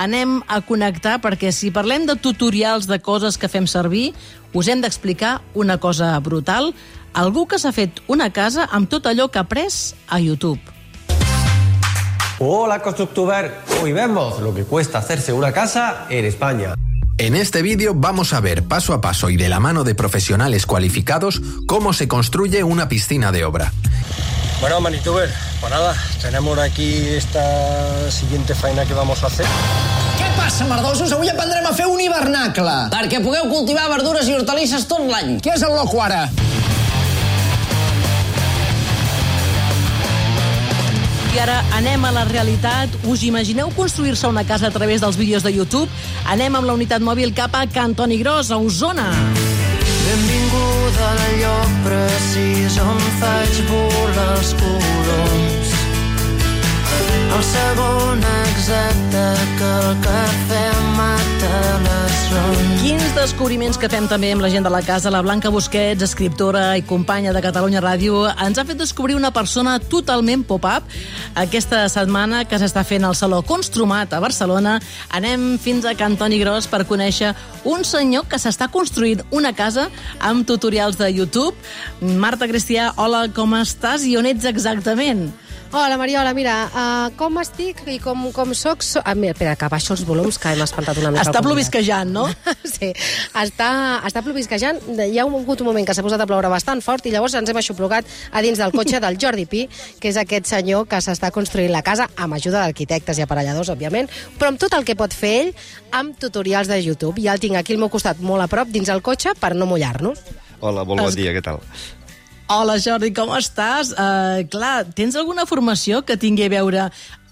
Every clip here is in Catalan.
anem a connectar perquè si parlem de tutorials de coses que fem servir, us hem d'explicar una cosa brutal. Algú que s'ha fet una casa amb tot allò que ha après a YouTube. Hola Constructuber, hoy vemos lo que cuesta hacerse una casa en España. En este vídeo vamos a ver paso a paso y de la mano de profesionales cualificados cómo se construye una piscina de obra. Bueno, Manituber, pues nada, tenemos aquí esta siguiente faena que vamos a hacer. Què passa, merdosos? Avui aprendrem a fer un hivernacle. Perquè pugueu cultivar verdures i hortalisses tot l'any. Què és el loco, ara? I ara anem a la realitat. Us imagineu construir-se una casa a través dels vídeos de YouTube? Anem amb la unitat mòbil cap a Can Toni Gros, a Osona. Benvinguda al lloc precís on faig volar els coloms. Descobriments que fem també amb la gent de la casa. La Blanca Busquets, escriptora i companya de Catalunya Ràdio, ens ha fet descobrir una persona totalment pop-up aquesta setmana que s'està fent al Saló Construmat a Barcelona. Anem fins a Can Toni Gros per conèixer un senyor que s'està construint una casa amb tutorials de YouTube. Marta Cristià, hola, com estàs i on ets exactament? Hola, Mariola, mira, uh, com estic i com, com soc... So... Ah, mira, espera, que baixo els volums, que hem espantat una mica. Està plovisquejant, no? sí, està, està plovisquejant. Hi ha hagut un moment que s'ha posat a ploure bastant fort i llavors ens hem aixoplugat a dins del cotxe del Jordi Pi, que és aquest senyor que s'està construint la casa amb ajuda d'arquitectes i aparelladors, òbviament, però amb tot el que pot fer ell amb tutorials de YouTube. Ja el tinc aquí al meu costat, molt a prop, dins el cotxe, per no mullar-nos. Hola, molt bon dia, què tal? Hola, Jordi, com estàs? Uh, clar, tens alguna formació que tingui a veure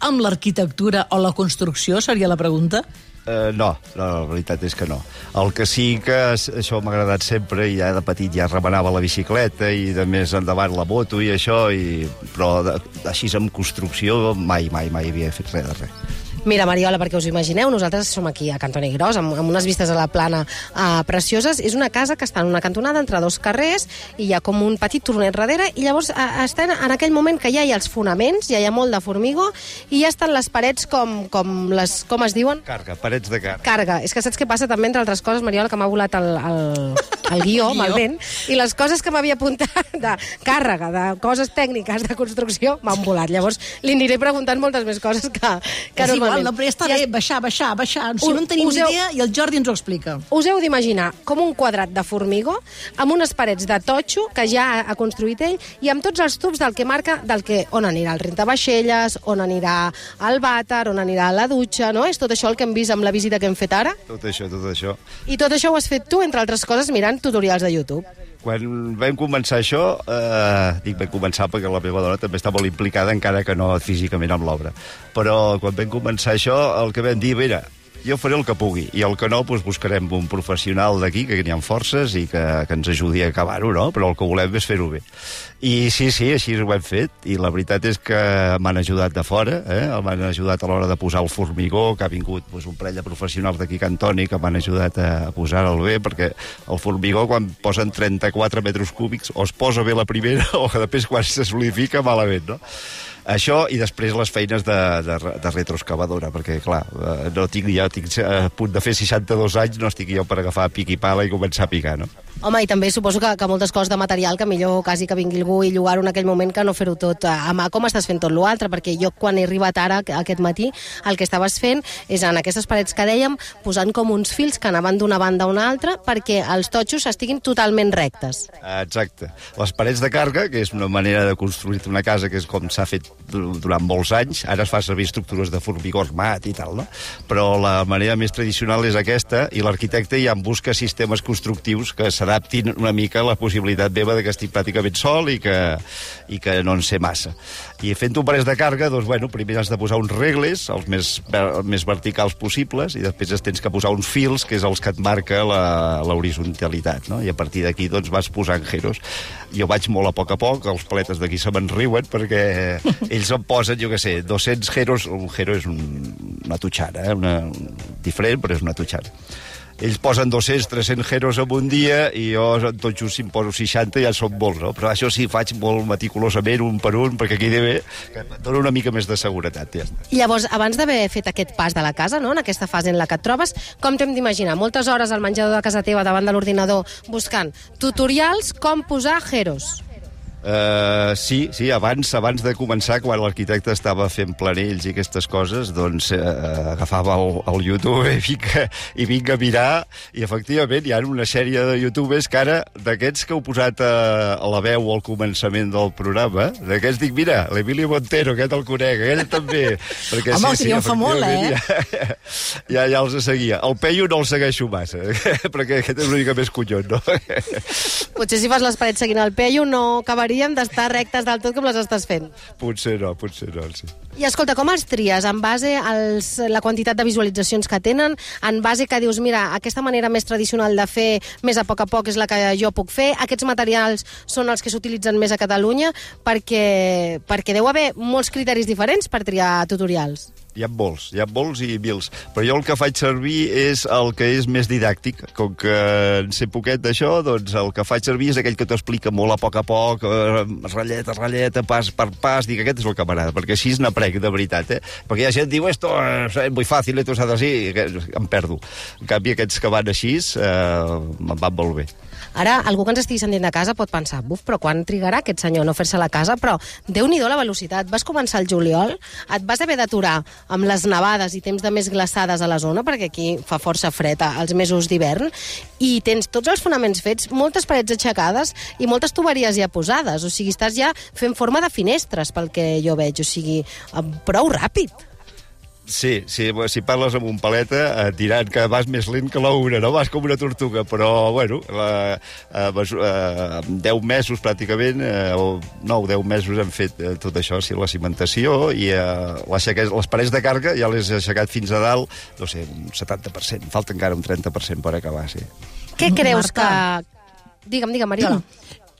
amb l'arquitectura o la construcció, seria la pregunta? Uh, no, no, la veritat és que no. El que sí que això m'ha agradat sempre, i ja de petit ja remenava la bicicleta i de més endavant la moto i això, i... però de, així amb construcció mai, mai, mai havia fet res de res. Mira, Mariola, perquè us imagineu, nosaltres som aquí a Cantoni Gros, amb, amb unes vistes a la plana uh, precioses. És una casa que està en una cantonada entre dos carrers i hi ha com un petit tornet darrere i llavors uh, està en, en aquell moment que ja hi ha els fonaments, ja hi ha molt de formigó i ja estan les parets com, com, les, com es diuen? Carga, parets de carga. Carga. És que saps què passa també, entre altres coses, Mariola, que m'ha volat el, el, el guió, el vent, i les coses que m'havia apuntat de càrrega, de coses tècniques de construcció, m'han volat. Llavors, li aniré preguntant moltes més coses que, que és igual, normalment. no, però ja està I bé, baixar, baixar, baixar. Si Us- no en tenim heu- idea, i el Jordi ens ho explica. Us heu d'imaginar com un quadrat de formigó amb unes parets de totxo que ja ha- ha construït ell i amb tots els tubs del que marca del que, on anirà el rentavaixelles, on anirà el vàter, on anirà la dutxa, no? És tot això el que hem vist amb la visita que hem fet ara? Tot això, tot això. I tot això ho has fet tu, entre altres coses, mirant tutorials de YouTube. Quan vam començar això, eh, dic vam començar perquè la meva dona també està molt implicada, encara que no físicament amb l'obra. Però quan vam començar això, el que vam dir, mira, jo faré el que pugui, i el que no, doncs buscarem un professional d'aquí, que n'hi ha forces i que, que ens ajudi a acabar-ho, no? Però el que volem és fer-ho bé. I sí, sí, així ho hem fet, i la veritat és que m'han ajudat de fora, eh? m'han ajudat a l'hora de posar el formigó, que ha vingut doncs, un parell de professionals d'aquí Cantoni que m'han ajudat a posar-el bé, perquè el formigó, quan posen 34 metres cúbics, o es posa bé la primera, o que després quan se solidifica malament, no? Això i després les feines de, de, de retroexcavadora, perquè, clar, eh, no tinc, ja tinc a punt de fer 62 anys, no estic jo per agafar pic i pala i començar a picar, no? Home, i també suposo que, que moltes coses de material que millor quasi que vingui algú i llogar-ho en aquell moment que no fer-ho tot a mà, com estàs fent tot l'altre, perquè jo quan he arribat ara, aquest matí, el que estaves fent és en aquestes parets que dèiem, posant com uns fils que anaven d'una banda a una altra perquè els totxos estiguin totalment rectes. Exacte. Les parets de carga, que és una manera de construir una casa que és com s'ha fet dur- durant molts anys, ara es fa servir estructures de formigó armat i tal, no? Però la manera més tradicional és aquesta, i l'arquitecte ja en busca sistemes constructius que s'adaptin una mica la possibilitat meva de que estic pràcticament sol i que, i que no en sé massa. I fent un parets de carga, doncs, bueno, primer has de posar uns regles, els més, ver- més verticals possibles, i després es tens que posar uns fils, que és els que et marca l'horizontalitat, no? I a partir d'aquí, doncs, vas posant geros. Jo vaig molt a poc a poc, els paletes d'aquí se me'n riuen, perquè ells em posen, jo què sé, 200 geros, un gero és un, una tutxana, eh? una, diferent, però és una tutxana. Ells posen 200, 300 geros en un dia i jo tot just si em poso 60 ja són molts, no? Però això sí, faig molt meticulosament, un per un, perquè quedi bé, que dona una mica més de seguretat, ja està. Llavors, abans d'haver fet aquest pas de la casa, no? en aquesta fase en la que et trobes, com t'hem d'imaginar? Moltes hores al menjador de casa teva davant de l'ordinador buscant tutorials com posar jeros. Uh, sí, sí, abans abans de començar, quan l'arquitecte estava fent planells i aquestes coses, doncs uh, agafava el, el YouTube i vinc, a, i vinc a mirar, i efectivament hi ha una sèrie de youtubers que ara, d'aquests que heu posat a, a la veu al començament del programa, d'aquests dic, mira, l'Emilio Montero, aquest el conec, aquell també. Perquè, Home, el triomfa molt, eh? Ja, ja, ja els seguia. El Peyu no el segueixo massa, perquè aquest és una mica més collon, no? Potser si fas les parets seguint el Peyu no acabaríem d'estar rectes del tot com les estàs fent. potser no, potser no, sí. I escolta, com els tries? En base a la quantitat de visualitzacions que tenen? En base que dius, mira, aquesta manera més tradicional de fer, més a poc a poc, és la que jo puc fer? Aquests materials són els que s'utilitzen més a Catalunya? Perquè, perquè deu haver molts criteris diferents per triar tutorials. Hi ha molts, hi ha molts i mils. Però jo el que faig servir és el que és més didàctic. Com que en sé poquet d'això, doncs el que faig servir és aquell que t'ho explica molt a poc a poc, eh, ratlleta, ratlleta, pas per pas. Dic, aquest és el que m'agrada, perquè així n'aprec, de veritat. Eh? Perquè hi ha gent que diu, esto es muy fácil, esto i que em perdo. En canvi, aquests que van així eh, me'n van molt bé. Ara, algú que ens estigui sentint de casa pot pensar, buf, però quan trigarà aquest senyor a no fer-se la casa? Però déu nhi la velocitat. Vas començar el juliol, et vas haver d'aturar amb les nevades i temps de més glaçades a la zona, perquè aquí fa força fred als mesos d'hivern, i tens tots els fonaments fets, moltes parets aixecades i moltes tuberies ja posades. O sigui, estàs ja fent forma de finestres, pel que jo veig. O sigui, prou ràpid. Sí, sí, si parles amb un paleta et diran que vas més lent que l'una, no? Vas com una tortuga, però, bueno, la, a, a, 10 mesos pràcticament, eh, o 9 10 mesos hem fet eh, tot això, sí, la cimentació i eh, les parets de carga ja les he aixecat fins a dalt, no sé, un 70%, falta encara un 30% per acabar, sí. Què creus Marta. que... Digue'm, digue'm, Mariola.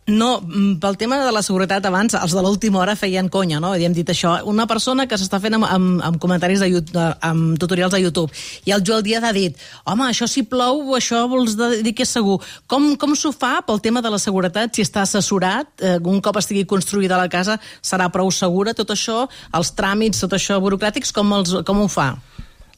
No, mm, pel tema de la seguretat abans, els de l'última hora feien conya, no? I hem dit això. Una persona que s'està fent amb, amb, amb comentaris de, YouTube, amb tutorials de YouTube, i el Joel Díaz ha dit, home, això si plou, això vols dir que és segur. Com, com s'ho fa pel tema de la seguretat? Si està assessorat, eh, un cop estigui construïda la casa, serà prou segura tot això? Els tràmits, tot això burocràtics, com, els, com ho fa?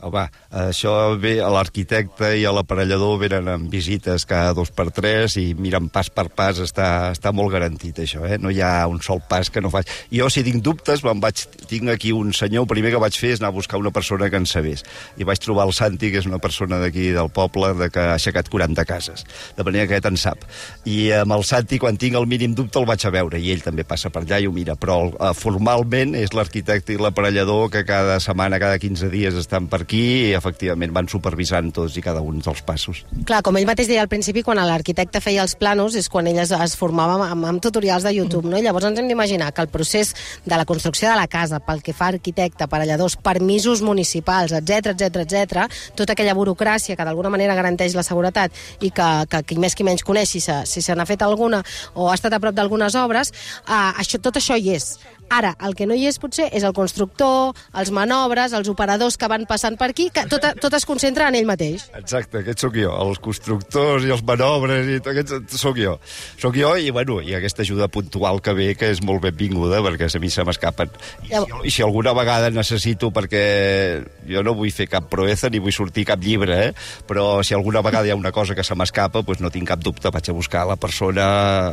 Home, això ve a l'arquitecte i a l'aparellador venen amb visites cada dos per tres i miren pas per pas, està, està molt garantit això, eh? No hi ha un sol pas que no faig. Jo, si tinc dubtes, me'n vaig, tinc aquí un senyor, el primer que vaig fer és anar a buscar una persona que en sabés. I vaig trobar el Santi, que és una persona d'aquí del poble, de que ha aixecat 40 cases. De manera que aquest en sap. I amb el Santi, quan tinc el mínim dubte, el vaig a veure, i ell també passa per allà i ho mira. Però eh, formalment és l'arquitecte i l'aparellador que cada setmana, cada 15 dies estan per aquí efectivament van supervisant tots i cada un dels passos. Clar, com ell mateix deia al principi, quan l'arquitecte feia els planos és quan ell es, es formava amb, amb tutorials de YouTube, no? Llavors ens hem d'imaginar que el procés de la construcció de la casa, pel que fa a arquitecte, aparelladors, permisos municipals, etc etc etc, tota aquella burocràcia que d'alguna manera garanteix la seguretat i que, que qui més qui menys coneix si se, si se n'ha fet alguna o ha estat a prop d'algunes obres, eh, això, tot això hi és. Ara, el que no hi és potser és el constructor, els manobres, els operadors que van passant per aquí, que tot, tot es concentra en ell mateix. Exacte, aquest sóc jo. Els constructors i els manobres i tot aquest sóc jo. Sóc jo i, bueno, i aquesta ajuda puntual que ve, que és molt benvinguda, perquè a mi se m'escapen. I, si, I si alguna vegada necessito, perquè jo no vull fer cap proeza ni vull sortir cap llibre, eh? però si alguna vegada hi ha una cosa que se m'escapa, doncs no tinc cap dubte, vaig a buscar la persona...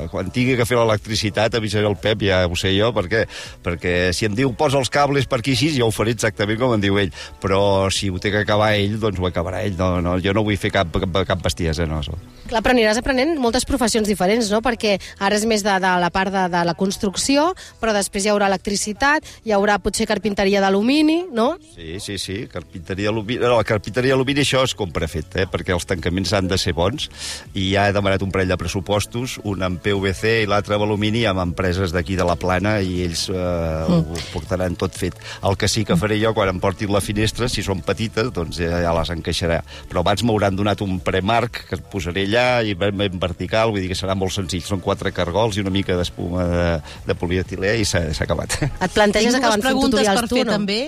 Quan tingui que fer l'electricitat, avisaré el Pep, ja ho sé jo, perquè, perquè si em diu posa els cables per aquí així, jo ho faré exactament com em diu ell. Però si ho té que acabar ell, doncs ho acabarà ell. No, no, jo no vull fer cap, cap, cap bestiesa, no. Això. Clar, però aniràs aprenent moltes professions diferents, no? Perquè ara és més de, de la part de, de la construcció, però després hi haurà electricitat, hi haurà potser carpinteria d'alumini, no? Sí, sí, sí, carpinteria alumini... No, la carpinteria alumini això es compra fet, eh? perquè els tancaments han de ser bons, i ja he demanat un parell de pressupostos, un amb PVC i l'altre amb alumini, amb empreses d'aquí de la Plana, i ells eh, mm. ho portaran tot fet. El que sí que faré jo, quan em portin la finestra, si són petites, doncs ja, ja les encaixarà. Però abans m'hauran donat un premarc que posaré allà, i ben, ben vertical, vull dir que serà molt senzill. Són quatre cargols i una mica d'espuma de, de polietilè i s'ha acabat. Et planteges Tinc acabar fent preguntes tutorials per tu, fer no? també.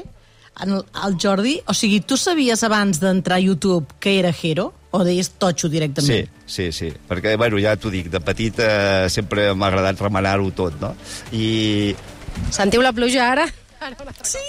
En el, Jordi, o sigui, tu sabies abans d'entrar a YouTube que era Hero? O deies totxo Sí, directament? sí, sí. Perquè, bueno, ja t'ho dic, de petit eh, sempre m'ha agradat remenar-ho tot, no? I Sentiu la pluja ara? Sí.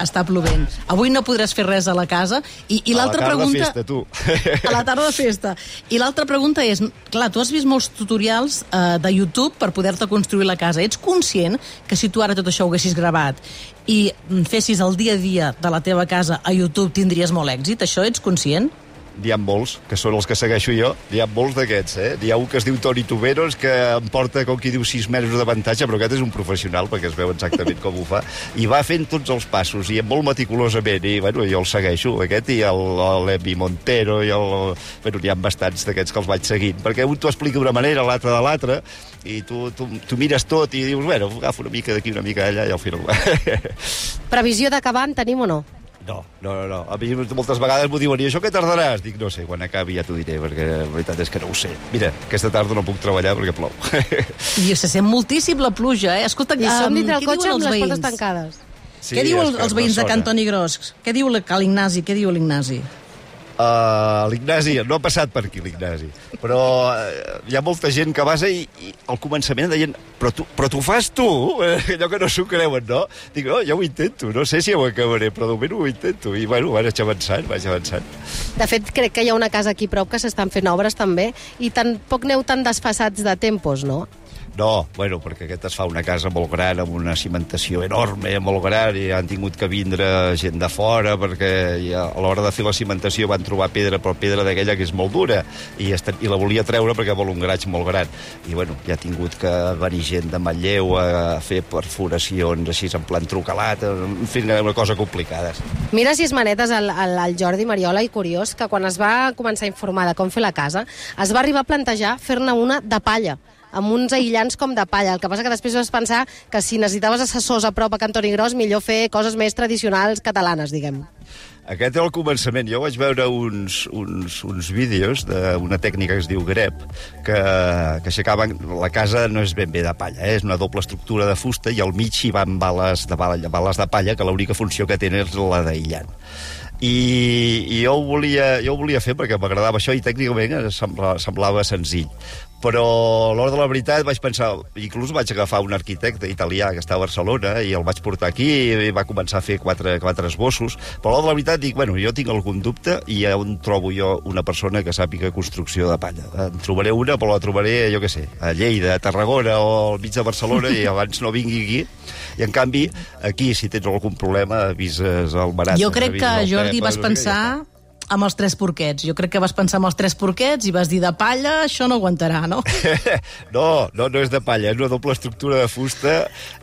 Està plovent. Avui no podràs fer res a la casa. I, i a la l'altra tarda pregunta... festa, tu. A la tarda de festa. I l'altra pregunta és, clar, tu has vist molts tutorials eh, de YouTube per poder-te construir la casa. Ets conscient que si tu ara tot això ho haguessis gravat i mm, fessis el dia a dia de la teva casa a YouTube tindries molt èxit? Això ets conscient? N'hi ha molts, que són els que segueixo jo. N'hi ha molts d'aquests, eh? N'hi ha un que es diu Toni Tuberos, que em porta, com qui diu, sis mesos d'avantatge, però aquest és un professional, perquè es veu exactament com ho fa, i va fent tots els passos, i molt meticulosament, i, bueno, jo el segueixo, aquest, i l'Emi Montero, i el... Bueno, n'hi ha bastants d'aquests que els vaig seguint, perquè un t'ho explica d'una manera, l'altre de l'altra, i tu, tu, tu mires tot i dius, bueno, agafo una mica d'aquí, una mica d'allà, i al final... Previsió d'acabar en tenim o no? No, no, no, no. A mi moltes vegades m'ho diuen, i això què tardaràs? Dic, no sé, quan acabi ja t'ho diré, perquè la veritat és que no ho sé. Mira, aquesta tarda no puc treballar perquè plou. I se sent moltíssim la pluja, eh? Escolta, I som dintre el què cotxe diuen amb els les veïns? portes tancades. Sí, què diuen és els, els veïns de. Cantoni Gros? Què diu l'Ignasi? Què diu l'Ignasi? Uh, L'Ignasi, no ha passat per aquí l'Ignasi, però uh, hi ha molta gent que basa i, i al començament deien però tu, però tu fas tu? Eh, allò que no s'ho creuen, no? Dic, no, jo ho intento, no sé si ho acabaré, però de moment ho intento. I bueno, vaig avançant, vaig avançant. De fet, crec que hi ha una casa aquí prop que s'estan fent obres també i tampoc neu tan desfassats de tempos, no? No, bueno, perquè aquest es fa una casa molt gran, amb una cimentació enorme, molt gran, i han tingut que vindre gent de fora, perquè ja, a l'hora de fer la cimentació van trobar pedra, però pedra d'aquella que és molt dura, i, esta, i la volia treure perquè vol un graig molt gran. I, bueno, ja ha tingut que venir gent de Manlleu a fer perforacions així en plan trucalat, en fi, una cosa complicada. Mira si és manetes el, el, el Jordi Mariola i curiós que quan es va començar a informar de com fer la casa es va arribar a plantejar fer-ne una de palla amb uns aïllants com de palla. El que passa que després vas pensar que si necessitaves assessors a prop a Cantoni Gros, millor fer coses més tradicionals catalanes, diguem. Aquest és el començament. Jo vaig veure uns, uns, uns vídeos d'una tècnica que es diu grep, que, que aixecaven... La casa no és ben bé de palla, eh? és una doble estructura de fusta i al mig hi van bales de, bales de palla, que l'única funció que tenen és la d'aïllant. I, i jo, ho volia, jo ho volia fer perquè m'agradava això i tècnicament em sembla, semblava senzill però a l'hora de la veritat vaig pensar, inclús vaig agafar un arquitecte italià que està a Barcelona i el vaig portar aquí i va començar a fer quatre, quatre esbossos, però a l'hora de la veritat dic, bueno, jo tinc algun dubte i on trobo jo una persona que sàpiga construcció de palla. En trobaré una, però la trobaré, jo què sé, a Lleida, a Tarragona o al mig de Barcelona i abans no vingui aquí. I en canvi, aquí, si tens algun problema, avises al Marat. Jo crec que, Jordi, Pep, vas pensar amb els tres porquets. Jo crec que vas pensar amb els tres porquets i vas dir de palla, això no aguantarà, no? No, no, no és de palla, és una doble estructura de fusta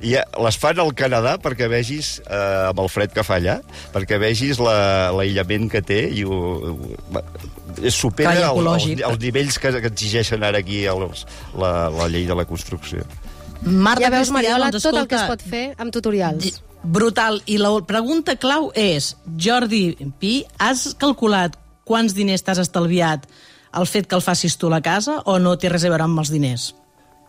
i eh, les fan al Canadà perquè vegis, eh, amb el fred que fa allà, perquè vegis la- l'aïllament que té i ho, ho, supera el, els, els nivells que, que exigeixen ara aquí els, la, la llei de la construcció. Marta ja veus, Mariola, doncs, tot el que es escolta, pot fer amb tutorials. Brutal. I la pregunta clau és, Jordi Pi, has calculat quants diners t'has estalviat el fet que el facis tu a la casa o no té res a veure amb els diners?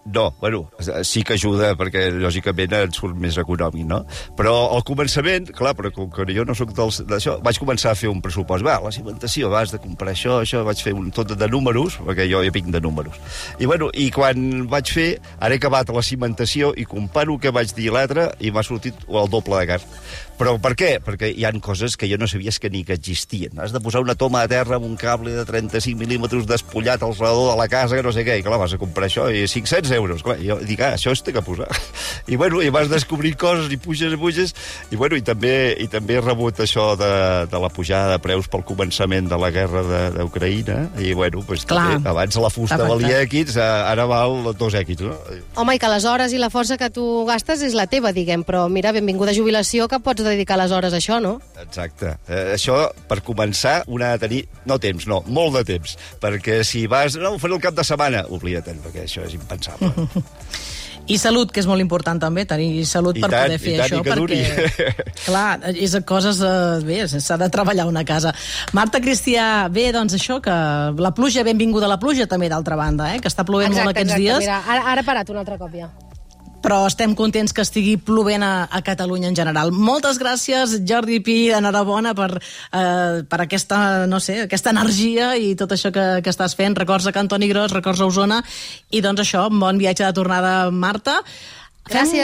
No, bueno, sí que ajuda perquè lògicament et surt més econòmic, no? Però al començament, clar, però com que jo no sóc dels- d'això, vaig començar a fer un pressupost. Va, la cimentació, vas de comprar això, això, vaig fer un tot de números, perquè jo ja vinc de números. I bueno, i quan vaig fer, ara he acabat la cimentació i comparo el que vaig dir l'altre i m'ha sortit el doble de car. Però per què? Perquè hi han coses que jo no sabies que ni que existien. Has de posar una toma a terra amb un cable de 35 mil·límetres despullat al redador de la casa, que no sé què, i clar, vas a comprar això, i 500 euros, clar, jo dic, ah, això es té que posar. I bueno, i vas descobrir coses, i puges i puges, i bueno, i també, i també he rebut això de, de la pujada de preus pel començament de la guerra de- d'Ucraïna, i bueno, doncs Clar. també, abans la fusta valia X, ara val dos X, no? Home, i que les hores i la força que tu gastes és la teva, diguem, però mira, benvinguda jubilació, que pots dedicar les hores a això, no? Exacte. Eh, això, per començar, un ha de tenir... No temps, no, molt de temps. Perquè si vas... No, ho faré el cap de setmana. Oblida't, perquè això és impensable. I salut, que és molt important també, tenir salut I per tant, poder fer i tant, això, i que duri. perquè, clar, és coses... Eh, bé, s'ha de treballar una casa. Marta Cristià, bé, doncs això, que la pluja, benvinguda a la pluja també, d'altra banda, eh, que està plovent molt aquests dies. Mira, ara, ara ha parat un altre cop ja. Però estem contents que estigui plovent a, a Catalunya en general. Moltes gràcies, Jordi Pi, enhorabona per, eh, per aquesta, no sé, aquesta energia i tot això que, que estàs fent. Records a Cantoni Gros, records a Osona, i doncs això, bon viatge de tornada, Marta. Gràcies.